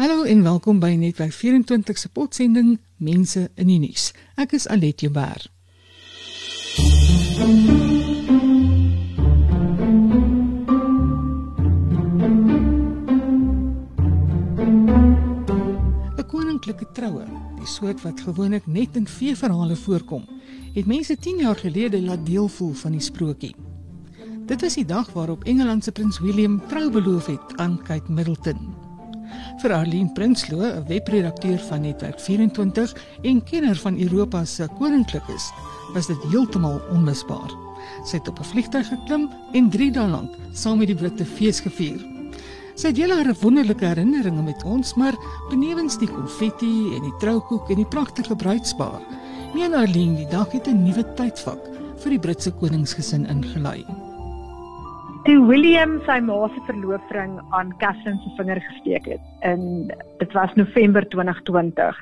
Hallo en welkom by Netwerk 24 se potsending Mense in die nuus. Ek is Alet Joubert. koninklike troue, die soort wat gewoonlik net in feesverhale voorkom, het mense 10 jaar gelede laat deel voel van die sprokie. Dit was die dag waarop Engeland se prins William trou beloof het aan Kate Middleton. Vir Arlene Prinsloo, 'n webredakteur van Netwerk 24 en kenner van Europa se koninklikes, was dit heeltemal onmisbaar. Sy het op 'n vliegtuig geklim en 3 dae lank saam met die Britte fees gevier. Sy deel haar wonderlike herinneringe met ons, maar benewens die konfetti en die troukoek en die pragtige bruidspaar, meen Arlene die dag het 'n nuwe tydvak vir die Britse koningsgesin ingelei. Toe William sy ma se verloofring aan Catherine se vinger gesteek het in dit was November 2020,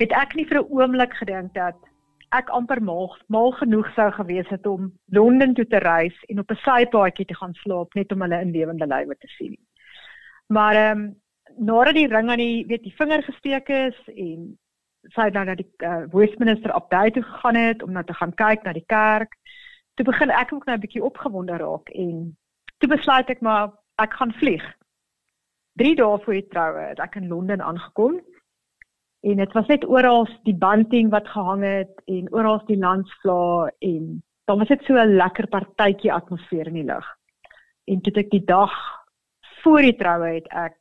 het ek nie vir 'n oomblik gedink dat ek amper mal, mal genoeg sou gewees het om Londen toe te reis en op 'n sypaadjie te gaan slaap net om hulle in lewende lywe te sien. Maar ehm um, nadat die ring aan die weet die vinger gesteek is en sy nou na die uh, Westminster Abbey toe gegaan het om na te gaan kyk na die kerk, toe begin ek ook nou 'n bietjie opgewonde raak en toe besluit ek maar ek gaan vlieg. 3 dae voor die troue het ek in Londen aangekom. En dit was net oral die bunting wat gehang het en oral die landsvlae en dan was dit so 'n lekker partytjie atmosfeer in die lug. En toe ek die dag voor die troue het ek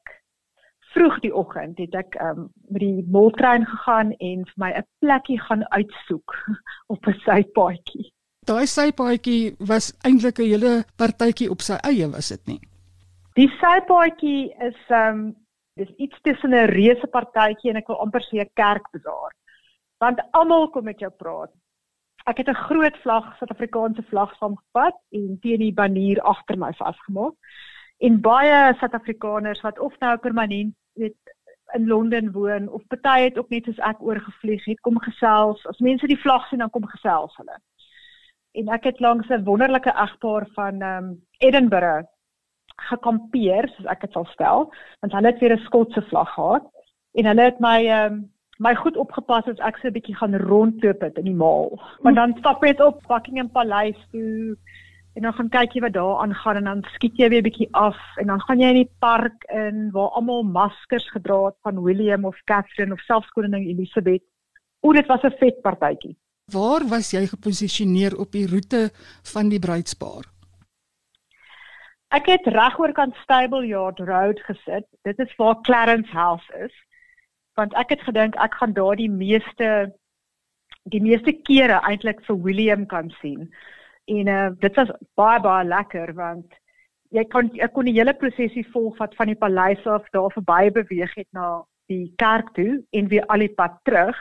vroeg die oggend het ek um, met die moltrein gegaan en vir my 'n plekkie gaan uitsoek op 'n sypaadjie. Daai sypaadjie was eintlik 'n hele partytjie op sy eie, was dit nie? Die sypaadjie is ehm um, dis iets tussen 'n reuse partytjie en ek wil amper sê 'n kerkbazaar. Want almal kom met jou praat. Ek het 'n groot vlag, Suid-Afrikaanse vlag saamgevat en teen die banier agter my vasgemaak. En baie Suid-Afrikaners wat of nou permanent weet in Londen woon of party het ook net soos ek oorgevlieg het, kom gesels. As mense die vlag sien dan kom gesels hulle en ek het langs 'n wonderlike egpaar van ehm um, Edinburgh gekampeer, soos ek dit sal stel, want hulle het weer 'n Skotse vlag gehad en hulle het my ehm um, my goed opgepas as ek so 'n bietjie gaan rondloop het in die mall. Maar dan stap jy op Buckingham Paleis toe en dan gaan kyk jy wat daar aangaan en dan skiet jy weer 'n bietjie af en dan gaan jy in die park in waar almal maskers gedra het van William of Catherine of selfs koningin Elizabeth. O, dit was 'n vet partytjie. Waar was jy geposisioneer op die roete van die bruidspaar? Ek het regoor kant Stable Yard Road gesit. Dit is waar Clarence House is. Want ek het gedink ek gaan daar die meeste die meeste kere eintlik vir William kan sien. En uh dit was baie baie lekker want jy kon ek kon die hele prosesie volg wat van die paleis af daar verby beweeg het na die kerk toe en weer al die pad terug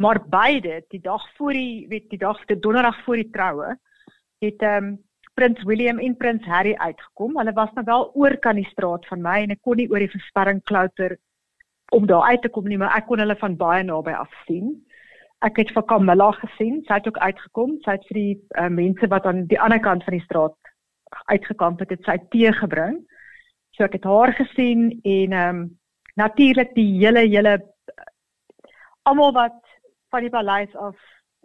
maar beide die dag voor die weet die dag die donderdag voor die troue het ehm um, prins William en prins Harry uitgekom. Hulle was nou wel oor kan die straat van my en ek kon nie oor die versperring klouter om daar uit te kom nie, maar ek kon hulle van baie naby af sien. Ek het vir Camilla gesien, sy het ook uitgekom. Sy het vir die uh, mense wat aan die ander kant van die straat uitgekamp het, het sy tee gebring. So ek het haar gesien en ehm um, natuurlik die hele hele almal wat van die paleis af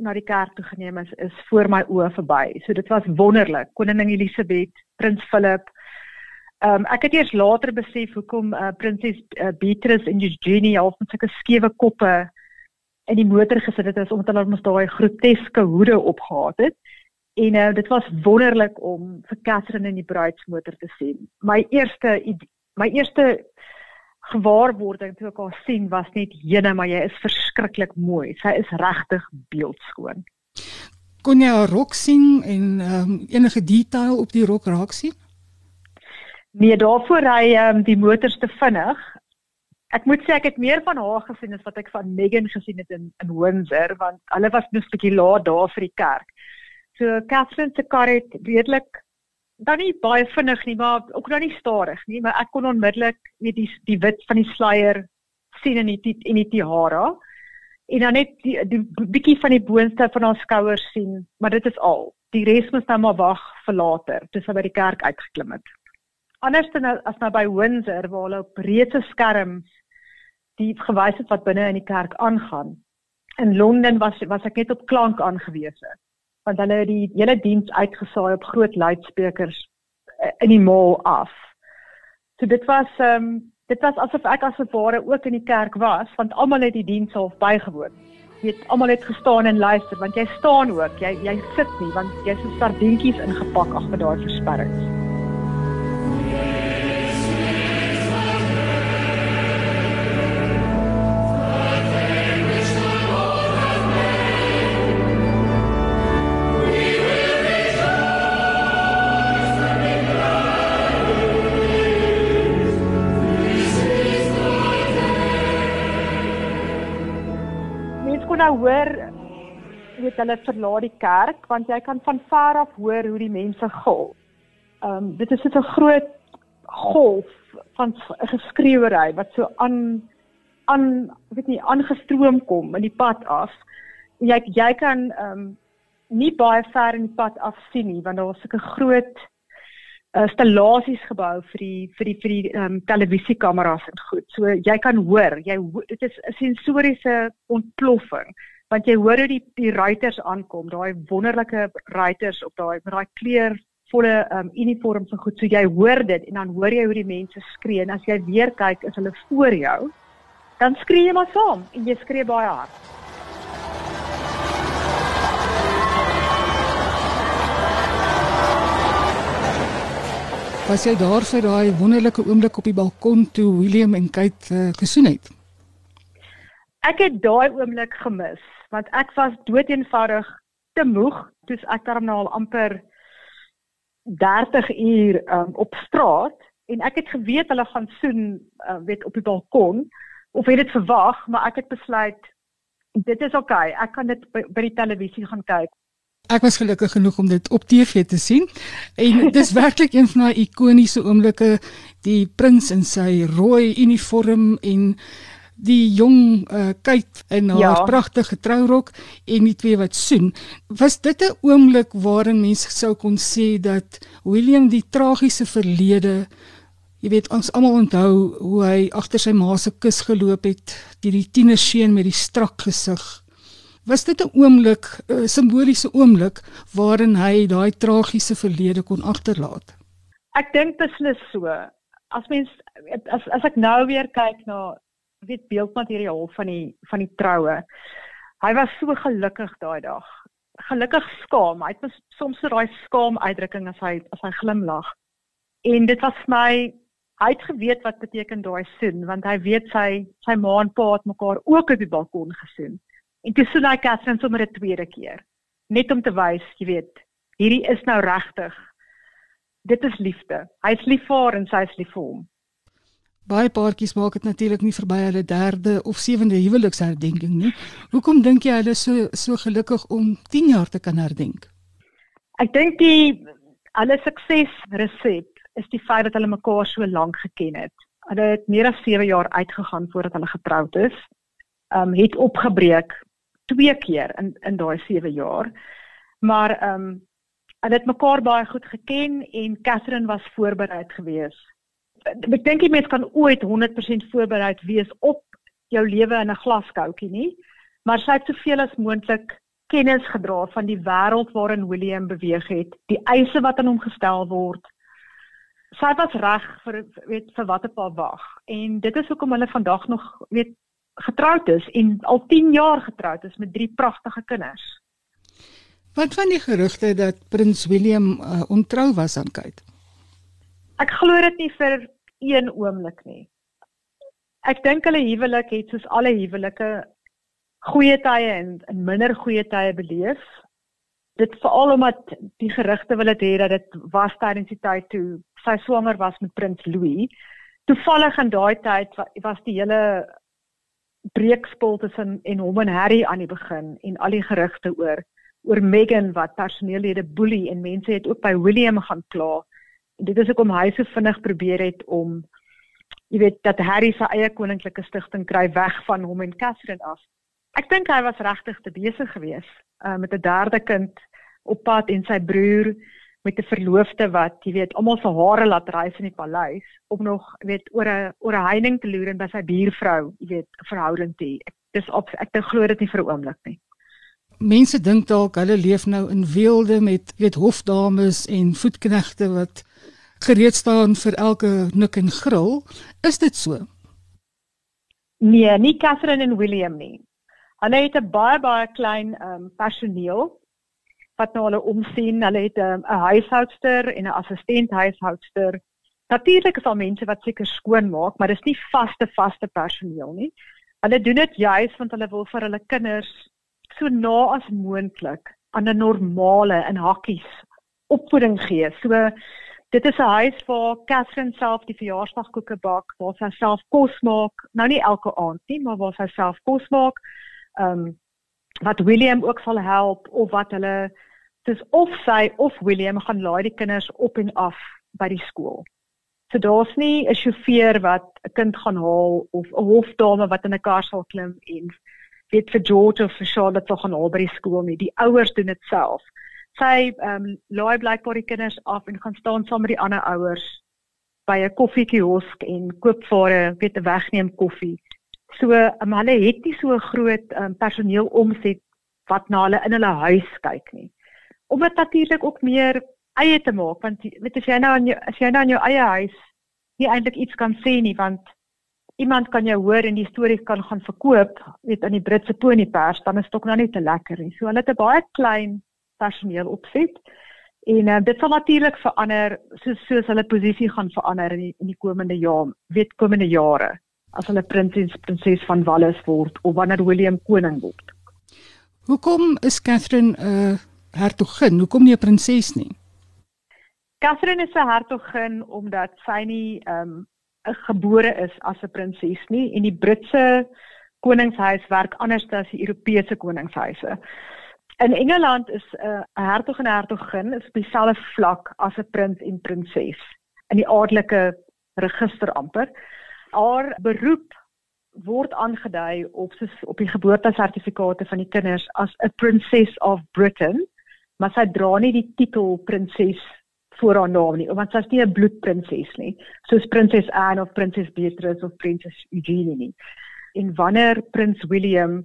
na die kerk toe geneem is, is voor my oë verby. So dit was wonderlik. Koningin Elisabeth, prins Philip. Ehm um, ek het eers later besef hoekom uh, prinses uh, Beatrice en Eugenie half met sulke skewe koppe in die motor gesit het, omdat hulle mos daai groteske hoede opgehad het. En uh, dit was wonderlik om vir Catherine in die bruidsmotor te sien. My eerste my eerste gewaarwording toe ek haar sien was net jene maar jy is verskriklik mooi. Sy is regtig beeldskoon. Kon jy haar rok sien en um, enige detail op die rok raak sien? Nee, daarvoor ry um, die motors te vinnig. Ek moet sê ek het meer van haar gesien as wat ek van Megan gesien het in in Windsor want hulle was net 'n bietjie laat daar vir die kerk. So Catherine se kar het redelik dan nie baie vinnig nie, maar ook nou nie stadig nie, maar ek kon onmiddellik net die die wit van die sluier sien in die in die tiara en dan net die, die bietjie van die boonste van haar skouers sien, maar dit is al. Die res moet nou maar wag vir later, toe sy by die kerk uitgeklim het. Anders dan as nou by Windsor waar hulle op reuse skerms die gewys het wat binne in die kerk aangaan. In Londen was was ek net op klank aangewese want hulle het die hele diens uitgesaai op groot luidsprekers eh, in die mall af. So dit was ehm um, dit was asof ek as 'n ware ook in die kerk was want almal het die diens half bygewoon. Jy het almal het gestaan en luister want jy staan ook, jy jy sit nie want jy's so sardientjies ingepak agter daai versperrings. Weet hulle verlaat die kerk want jy kan van ver af hoor hoe die mense gil. Ehm um, dit is so 'n groot golf van geskreeuery wat so aan aan weet nie aangestroom kom in die pad af. Jy jy kan ehm um, nie baie ver in die pad af sien nie want daar was sulke groot uh, stallasies gebou vir die vir die vir die ehm um, televisiekameras en goed. So jy kan hoor, jy dit is 'n sensoriese ontploffing want jy hoor hoe die die ruiters aankom, daai wonderlike ruiters op daai met daai kleurvolle um, uniforms en goed. So jy hoor dit en dan hoor jy hoe die mense skree en as jy weer kyk is hulle voor jou, dan skree jy maar saam en jy skree baie hard. Was jy daar vir daai wonderlike oomblik op die balkon toe William en Kate uh, gesoen het? Ek het daai oomblik gemis want ek was doeteenvoudig te moeg toe ek daarna al amper 30 uur um, op straat en ek het geweet hulle gaan soen uh, weet op die balkon of het dit verwag maar ek het besluit dit is oukei okay, ek kan dit by, by die televisie gaan kyk Ek was gelukkig genoeg om dit op TV te sien. En dis werklik een van daai ikoniese oomblikke, die prins in sy rooi uniform en die jong uh, kyk in haar ja. pragtige trourok en die twee wat soen. Was dit 'n oomblik waarin mense sou kon sê dat William die tragiese verlede Jy weet ons almal onthou hoe hy agter sy ma se kus geloop het, die, die tienerseun met die strak gesig Was dit 'n oomblik, 'n simboliese oomblik waarin hy daai tragiese verlede kon agterlaat? Ek dink beslis so. As mens as as ek nou weer kyk na weet beeldmateriaal van die van die troue. Hy was so gelukkig daai dag. Gelukkig skaam. Hy het soms so daai skaam uitdrukking as hy as hy glimlag. En dit was vir my hy het geweet wat beteken daai soen want hy weet sy sy ma en pa het mekaar ook op die balkon gesoen. En toe sien hy Catherine sommer 'n tweede keer, net om te wys, jy weet, hierdie is nou regtig. Dit is liefde. Hy's lief vir haar en sy's lief vir hom. Baie paartjies maak dit natuurlik nie verby hulle derde of sewende huweliksherdenking nie. Hoekom dink jy hulle so so gelukkig om 10 jaar te kan herdenk? Ek dink die hulle sukses resep is die feit dat hulle mekaar so lank geken het. Hulle het meer as 7 jaar uitgegaan voordat hulle getroud is. Ehm um, het opgebreek twee keer in in daai 7 jaar. Maar ehm um, hulle het mekaar baie goed geken en Catherine was voorbereid gewees. Ek dink jy mens kan ooit 100% voorbereid wees op jou lewe in 'n glaskoutjie nie, maar sy het soveel as moontlik kennis gedra van die wêreld waarin William beweeg het, die eise wat aan hom gestel word. Sy was reg vir weet vir wat 'n paar wag en dit is hoekom hulle vandag nog weet getroud is en al 10 jaar getroud is met drie pragtige kinders. Wat van die gerugte dat prins William uh, ontrou was aan Kate? Ek glo dit nie vir een oomblik nie. Ek dink hulle huwelik het soos alle huwelike goeie tye en, en minder goeie tye beleef. Dit veral omdat die gerugte wil dit hê dat dit was tydens die tyd toe sy swanger was met prins Louis. Toevallig in daai tyd was die hele breekspel tussen en hom en Harry aan die begin en al die gerugte oor oor Meghan wat personeellede boelie en mense het ook by William gaan kla. Dit is hoekom hy so vinnig probeer het om jy weet dat Harry sy eie koninklike stigting kry weg van hom en Catherine af. Ek dink hy was regtig te besig geweest uh, met 'n derde kind op pad en sy broer met 'n verloofde wat, jy weet, almal se hare laat reis in die paleis om nog, jy weet, oor 'n oor 'n heining te loer en by sy buurvrou, jy weet, 'n verhouding te hê. Dis op ek glo dit nie vir 'n oomblik nie. Mense dink dalk hulle leef nou in weelde met weet hofdames en voetknegte wat gereed staan vir elke nik en gril. Is dit so? Nee, nie Catherine en William nie. Hulle het 'n baie baie klein ehm um, personeel wat nou hulle omsien. Hulle het 'n um, huishoudster en 'n assistent huishoudster. Natuurlik is daar mense wat seker skoon maak, maar dis nie vaste vaste personeel nie. Hulle doen dit juis want hulle wil vir hulle kinders so na as moontlik aan 'n normale in hakkies opvoeding gee. So dit is 'n huis waar Catherine self die verjaarsdagkoeke bak, waar sy self kos maak, nou nie elke aand nie, maar waar sy self kos maak. Ehm um, wat William ook sal help of wat hulle dis of sy of William gaan laai die kinders op en af by die skool. So daar's nie 'n sjofeur wat 'n kind gaan haal of 'n hofdame wat in 'n kar sal klim en weet vir George of vir Charlotte sal gaan haal by die skool nie. Die ouers doen dit self. Sy ehm um, laai blykbaar die kinders af en gaan staan saam met die ander ouers by 'n koffiekiosk en koop vir 'n weet 'n wegneem koffie. So um, hulle het nie so 'n groot um, personeel omset wat na hulle in hulle huis kyk nie om dit natuurlik ook meer eie te maak want weet as jy nou aan jou as jy nou aan jou eie huis nie eintlik iets kan sê nie want iemand kan jou hoor en die stories kan gaan verkoop weet aan die Britse ponypers dan is dit ook nou net te lekker nie. So hulle het 'n baie klein personeel opset en uh, dit sal natuurlik verander soos soos hulle posisie gaan verander in die, in die komende jaar weet komende jare as hulle prinses prinses van Wallis word of wanneer William koning word. Hoekom is Catherine 'n uh eh, hertogin, hoekom nie 'n prinses nie? Catherine is 'n hertogin omdat sy nie ehm um, gebore is as 'n prinses nie en die Britse koningshuis werk anders as die Europese koningshuise. In Engeland is 'n uh, hertog en hertogin is op dieselfde vlak as 'n prins en prinses in die adelike register amper. Haar beroep word aangedui op soos op die geboortesertifikate van die kinders as 'n princess of Britain maar sy dra nie die titel prinses voor haar naam nie, want sy's nie 'n bloedprinses nie, soos prinses Anne of prinses Beatrice of prinses Eugenie nie. En wanneer prins William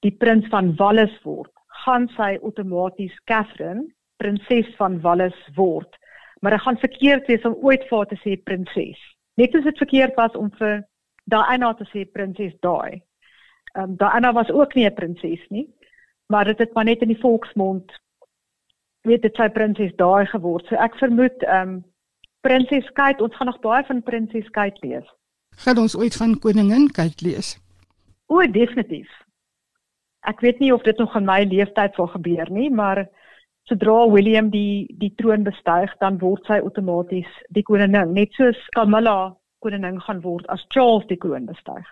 die prins van Wallis word, gaan sy outomaties Catherine prinses van Wallis word. Maar dit gaan verkeerd wees om ooit vir haar te sê prinses. Net soos dit verkeerd was om vir Diana te sê prinses daai. Ehm um, Diana was ook nie 'n prinses nie, maar dit het maar net in die volksmond weet dit sy prinses daai geword. So ek vermoed ehm um, prinses Kate, ons gaan nog baie van prinses Kate lees. Gaan ons ooit van koningin Kate lees? O, definitief. Ek weet nie of dit nog in my lewenstyd sal gebeur nie, maar sodra William die die troon bestyg, dan word sy outomaties die koningin, net soos Camilla koningin gaan word as Charles die kroon bestyg.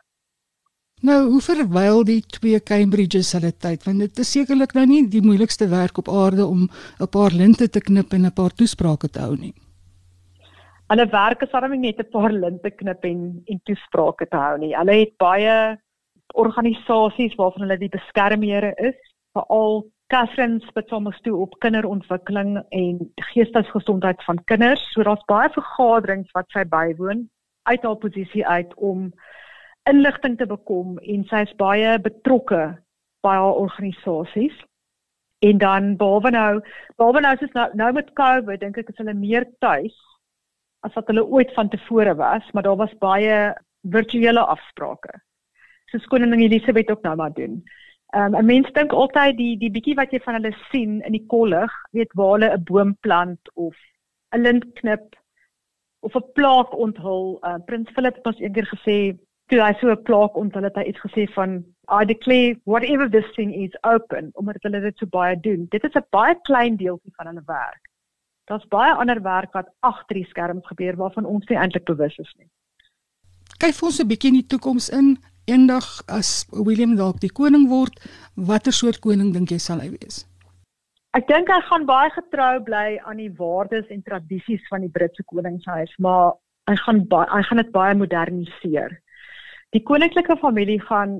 Nou, hoe verwyl die twee Cambridges hulle tyd? Want dit is sekerlik nou nie die moeilikste werk op aarde om 'n paar linte te knip en 'n paar toesprake te hou nie. Hulle werk is darem net 'n paar linte knip en en toesprake te hou nie. Hulle het baie organisasies waarvan hulle die beskermere is, veral Catherine Spitzomus toe op kinderontwikkeling en geestesgesondheid van kinders. So daar's baie vergaderings wat sy bywoon uit haar posisie uit om inligting te bekom en sy is baie betrokke by haar organisasies. En dan behalwe nou, behalwe nou soos nou, nou met COVID, dink ek is hulle meer tuis as wat hulle ooit van tevore was, maar daar was baie virtuele afsprake. So koningin Elisabeth ook nou maar doen. Ehm um, 'n mens dink altyd die die bietjie wat jy van hulle sien in die kollig, weet waar hulle 'n boom plant of 'n lint knip of 'n plaak onthul. Uh, Prins Philip het ons eendag gesê toe hy so 'n plaak onthul het hy iets gesê van I declare whatever this thing is open omdat hulle dit so baie doen. Dit is 'n baie klein deeltjie van hulle werk. Daar's baie ander werk wat agter die skerms gebeur waarvan ons nie eintlik bewus is nie. Kyk vir ons 'n bietjie in die toekoms in. Eendag as William dalk die koning word, watter soort koning dink jy sal hy wees? Ek dink hy gaan baie getrou bly aan die waardes en tradisies van die Britse koningshuis, maar hy gaan baie hy gaan dit baie moderniseer. Die koninklike familie gaan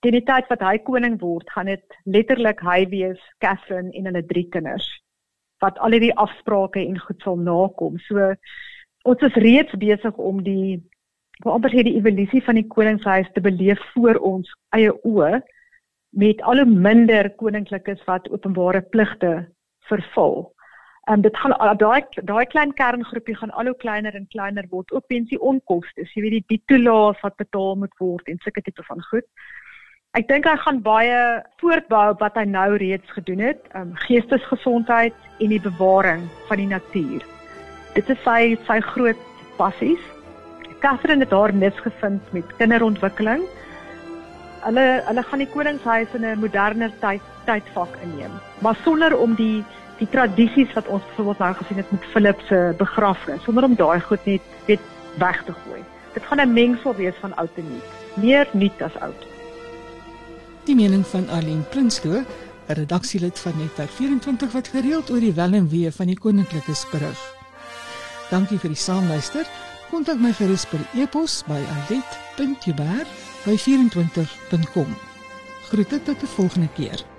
teen die tyd wat hy koning word, gaan dit letterlik hy wees, Catherine en hulle drie kinders. wat al hierdie afsprake en goed sal nakom. So ons is reeds besig om die wat amper sê die evolusie van die koningshuis te beleef voor ons eie oë met al hoe minder koninklikes wat openbare pligte vervul. Um, dit gaan daai daai klein kerngroepie gaan al hoe kleiner en kleiner word. Ook pensie onkoste, jy weet die die toelaas wat betaal moet word en sulke tipe van goed. Ek dink hy gaan baie voortbou wat hy nou reeds gedoen het, um, geestesgesondheid en die bewaring van die natuur. Dit is sy sy groot passies. Catherine het haar nis gevind met kinderontwikkeling. Hulle hulle gaan die koningshuis in 'n moderner tyd tydvak inneem, maar sonder om die die tradisies wat ons byvoorbeeld nou gesien het met Philip se begrafnis, sonder om daai goed net weet weg te gooi. Dit gaan 'n mengsel wees van oud en nuut, meer nuut as oud. Die mening van Arlene Prinsloo, 'n redaksielid van Netwerk 24 wat gereeld oor die wel en wee van die koninklikes berig. Dankie vir die saamluister. Kontak my gerus per e-pos by alet.jubber@24.com. Groete tot die volgende keer.